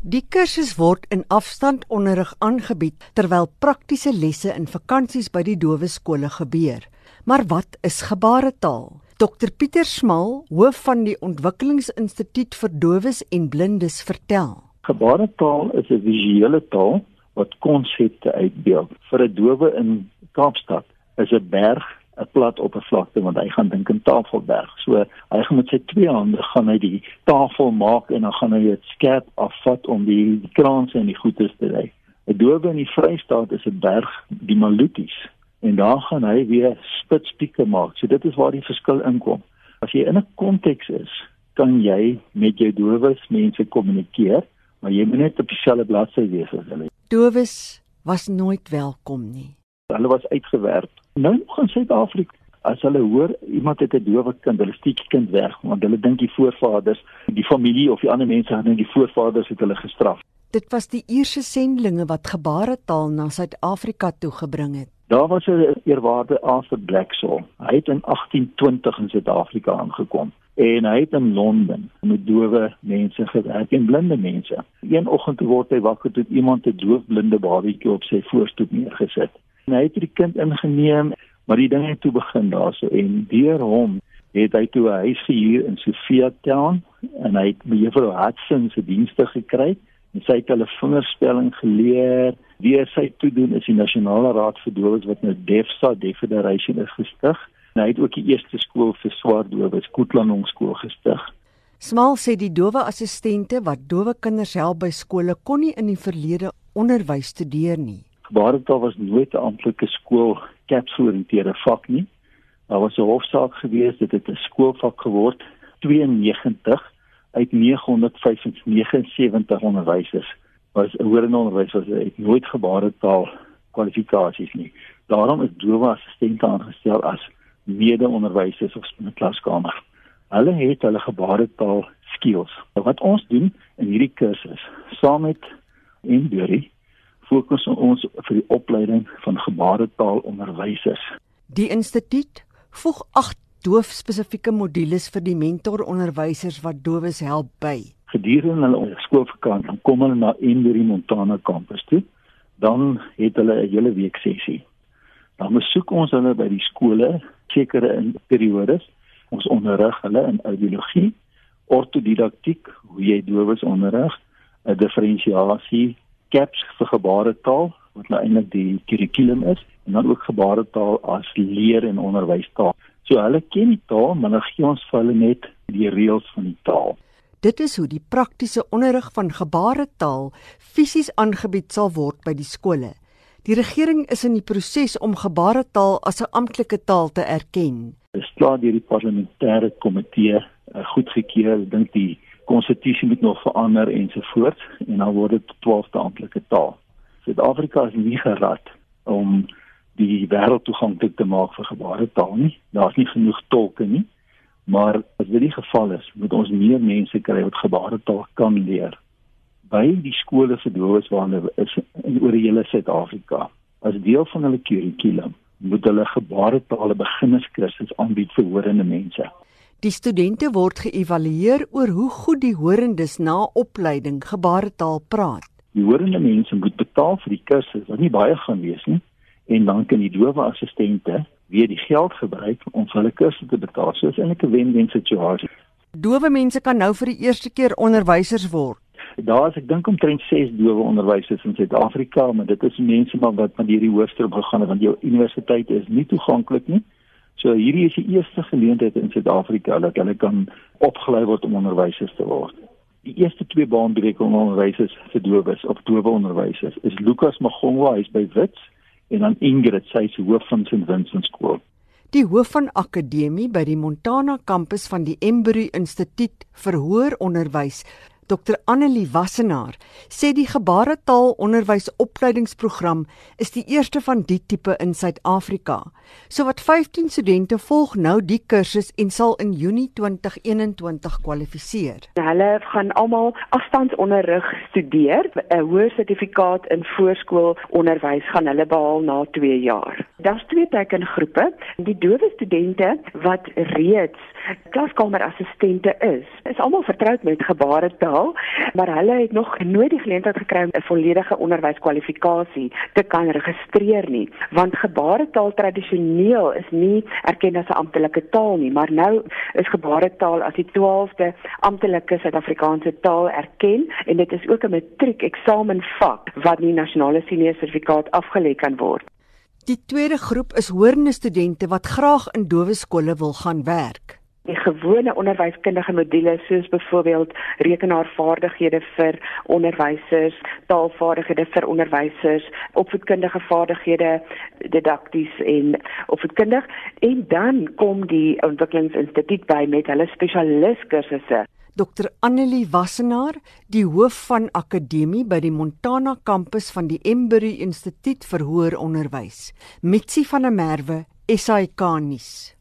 Die kursus word in afstandonderrig aangebied terwyl praktiese lesse in vakansies by die dowe skole gebeur. Maar wat is gebaretaal? Dr Pieter Smal, hoof van die Ontwikkelingsinstituut vir Dowes en Blindes, vertel. Gebaretaal is 'n visuele taal wat konsepte uitbeeld. Vir 'n dowe in Kaapstad is 'n berg 'n plat oppervlakte want hy gaan dink in Tafelberg. So hy gaan met sy twee hande gaan hy die tafel maak en dan gaan hy dit skerp afvat om die kraanse en die goedes te lê. 'n Dowe in die Vrystaat is 'n berg, die Maluties. En daar gaan hy weer spitspieke maak. So dit is waar die verskil inkom. As jy in 'n konteks is, kan jy met jou dowes mense kommunikeer, maar jy moet net op dieselfde bladsy wees as hulle. Dowes was nooit welkom nie. Hulle was uitgewerp Nou in Suid-Afrika as hulle hoor iemand het 'n dowe kind, hulle steek die kind weg want hulle dink die voorvaders, die familie of die ander mense het die voorvaders het hulle gestraf. Dit was die Ierse sendlinge wat gebaretaal na Suid-Afrika toe gebring het. Daar was 'n eerwaarde Arthur Blackshaw. Hy het in 1820 in Suid-Afrika aangekom en hy het in Londen met dowe mense gewerk en blinde mense. Een oggend word hy wakker toe iemand 'n doofblinde babatjie op sy voorstoep neergesit en hy het die kind ingeneem, maar die ding het toe begin daarso en deur hom het hy toe 'n huis gehuur in Sofia Town en hy het mevrou Hudson se dienste gekry en sy het hulle vingerspelling geleer. Wie sy toe doen is die Nasionale Raad vir Dowes wat nou DEFSA Defederation is gestig. En hy het ook die eerste skool vir swart dowes, Koetlanong skool gestig. Smal sê die dowe assistente wat dowe kinders help by skole kon nie in die verlede onderwys studeer nie. Gebaretaal was nooit 'n amptelike skool kapsgeoriënteerde vak nie. Daar was 'n hofsaak gewees dit het 'n skoolvak geword 92 uit 979 onderwysers was hoërende onderwys was het nooit gebaretaal kwalifikasies nie. Daarom is dowe assistente aangestel as mede-onderwysers of in 'n klaskamer. Hulle het hulle gebaretaal skills. Wat ons doen in hierdie kursus saam met Induri fokus ons vir die opleiding van gebaretaalonderwysers. Die instituut voeg 8 doofspesifieke modules vir die mentoronderwysers wat dowes help by. Gedurende hulle skoolvakansie kom hulle na Embry Montana kampus toe. Dan het hulle 'n hele week sessie. Dan besoek ons hulle by die skole sekere in periodes. Ons onderrig hulle in audiologie, ortodidaktiek, hoe jy dowes onderrig, 'n diferensiasie CAPS vir gebaretaal wat nou eintlik die kurrikulum is en dan ook gebaretaal as leer en onderwystaal. So hulle ken die taal, maar hulle gee ons vir hulle net die reëls van die taal. Dit is hoe die praktiese onderrig van gebaretaal fisies aangebied sal word by die skole. Die regering is in die proses om gebaretaal as 'n amptelike taal te erken. Dit is klaar deur die parlementêre komitee uh, goedgekeur. Ek dink die konstitusie moet nog verander ensovoorts en dan word dit 12de amptelike taal. Suid-Afrika is nie gerad om die wêreld toeganklik te maak vir gebaretaal nie. Daar's nie genoeg tolke nie. Maar as dit die geval is, moet ons meer mense kry wat gebaretaal kan leer by die skole vir dowes waar hulle is in oor die hele Suid-Afrika. As deel van hulle kurrikulum moet hulle gebaretaal beginnerskursus aanbied vir horende mense. Die studente word geëvalueer oor hoe goed die horendes na opleiding gebaretaal praat. Die horende mense moet betaal vir die kursus wat nie baie gaan wees nie en dan kan die dowe assistente weer die geld gebruik om vir hulle kursusse te betaal. So is eintlik 'n wen-wen situasie. Dowe mense kan nou vir die eerste keer onderwysers word. Daar is ek dink omtrent 6 dowe onderwysers in Suid-Afrika, maar dit is mense maar wat van hierdie hoërskool gegaan het want jou universiteit is nie toeganklik nie. So hierdie is die eerste geleentheid in Suid-Afrika dat hulle kan opgelei word om onderwysers te word. Die eerste twee baanbrekende onderwysers vir dowes of dowe onderwysers is Lukas Magongwa, hy's by Wits en dan Ingrid, sy is hoof van St Vincent School. Die hoof van akademie by die Montana kampus van die Embry Instituut vir Hoër Onderwys, Dr Annelie Wassenaar sê die gebaretaalonderwysopleidingsprogram is die eerste van die tipe in Suid-Afrika. Sowat 15 studente volg nou die kursus en sal in Junie 2021 kwalifiseer. Hulle gaan almal afstandsonderrig studeer. 'n Hoë sertifikaat in voorskoolonderwys gaan hulle behaal na 2 jaar. Daar's twee tekengroepe. Die dowe studente wat reeds klaskamerassistente is, is almal vertroud met gebaretaal, maar hulle het nog nooit die geleentheid gekry om 'n volledige onderwyskwalifikasie te kan registreer nie, want gebaretaal tradisioneel is nie erken as 'n amptelike taal nie, maar nou is gebaretaal as die 12de amptelike Suid-Afrikaanse taal erken en dit is ook 'n matriek eksamenvak wat die nasionale senior sertifikaat afgelê kan word. Die tweede groep is hoorende studente wat graag in dowe skole wil gaan werk. Die gewone onderwyskundige modules soos byvoorbeeld rekenaarvaardighede vir onderwysers, taalvaardighede vir onderwysers, opvoedkundige vaardighede, didakties en opvoedkundig en dan kom die ontwikkelingsinstituut by met hulle spesialiskursusse Dr Annelie Wassenaar, die hoof van akademie by die Montana kampus van die Embury Instituut vir Hoër Onderwys. Mitsi van der Merwe, SAK nuus.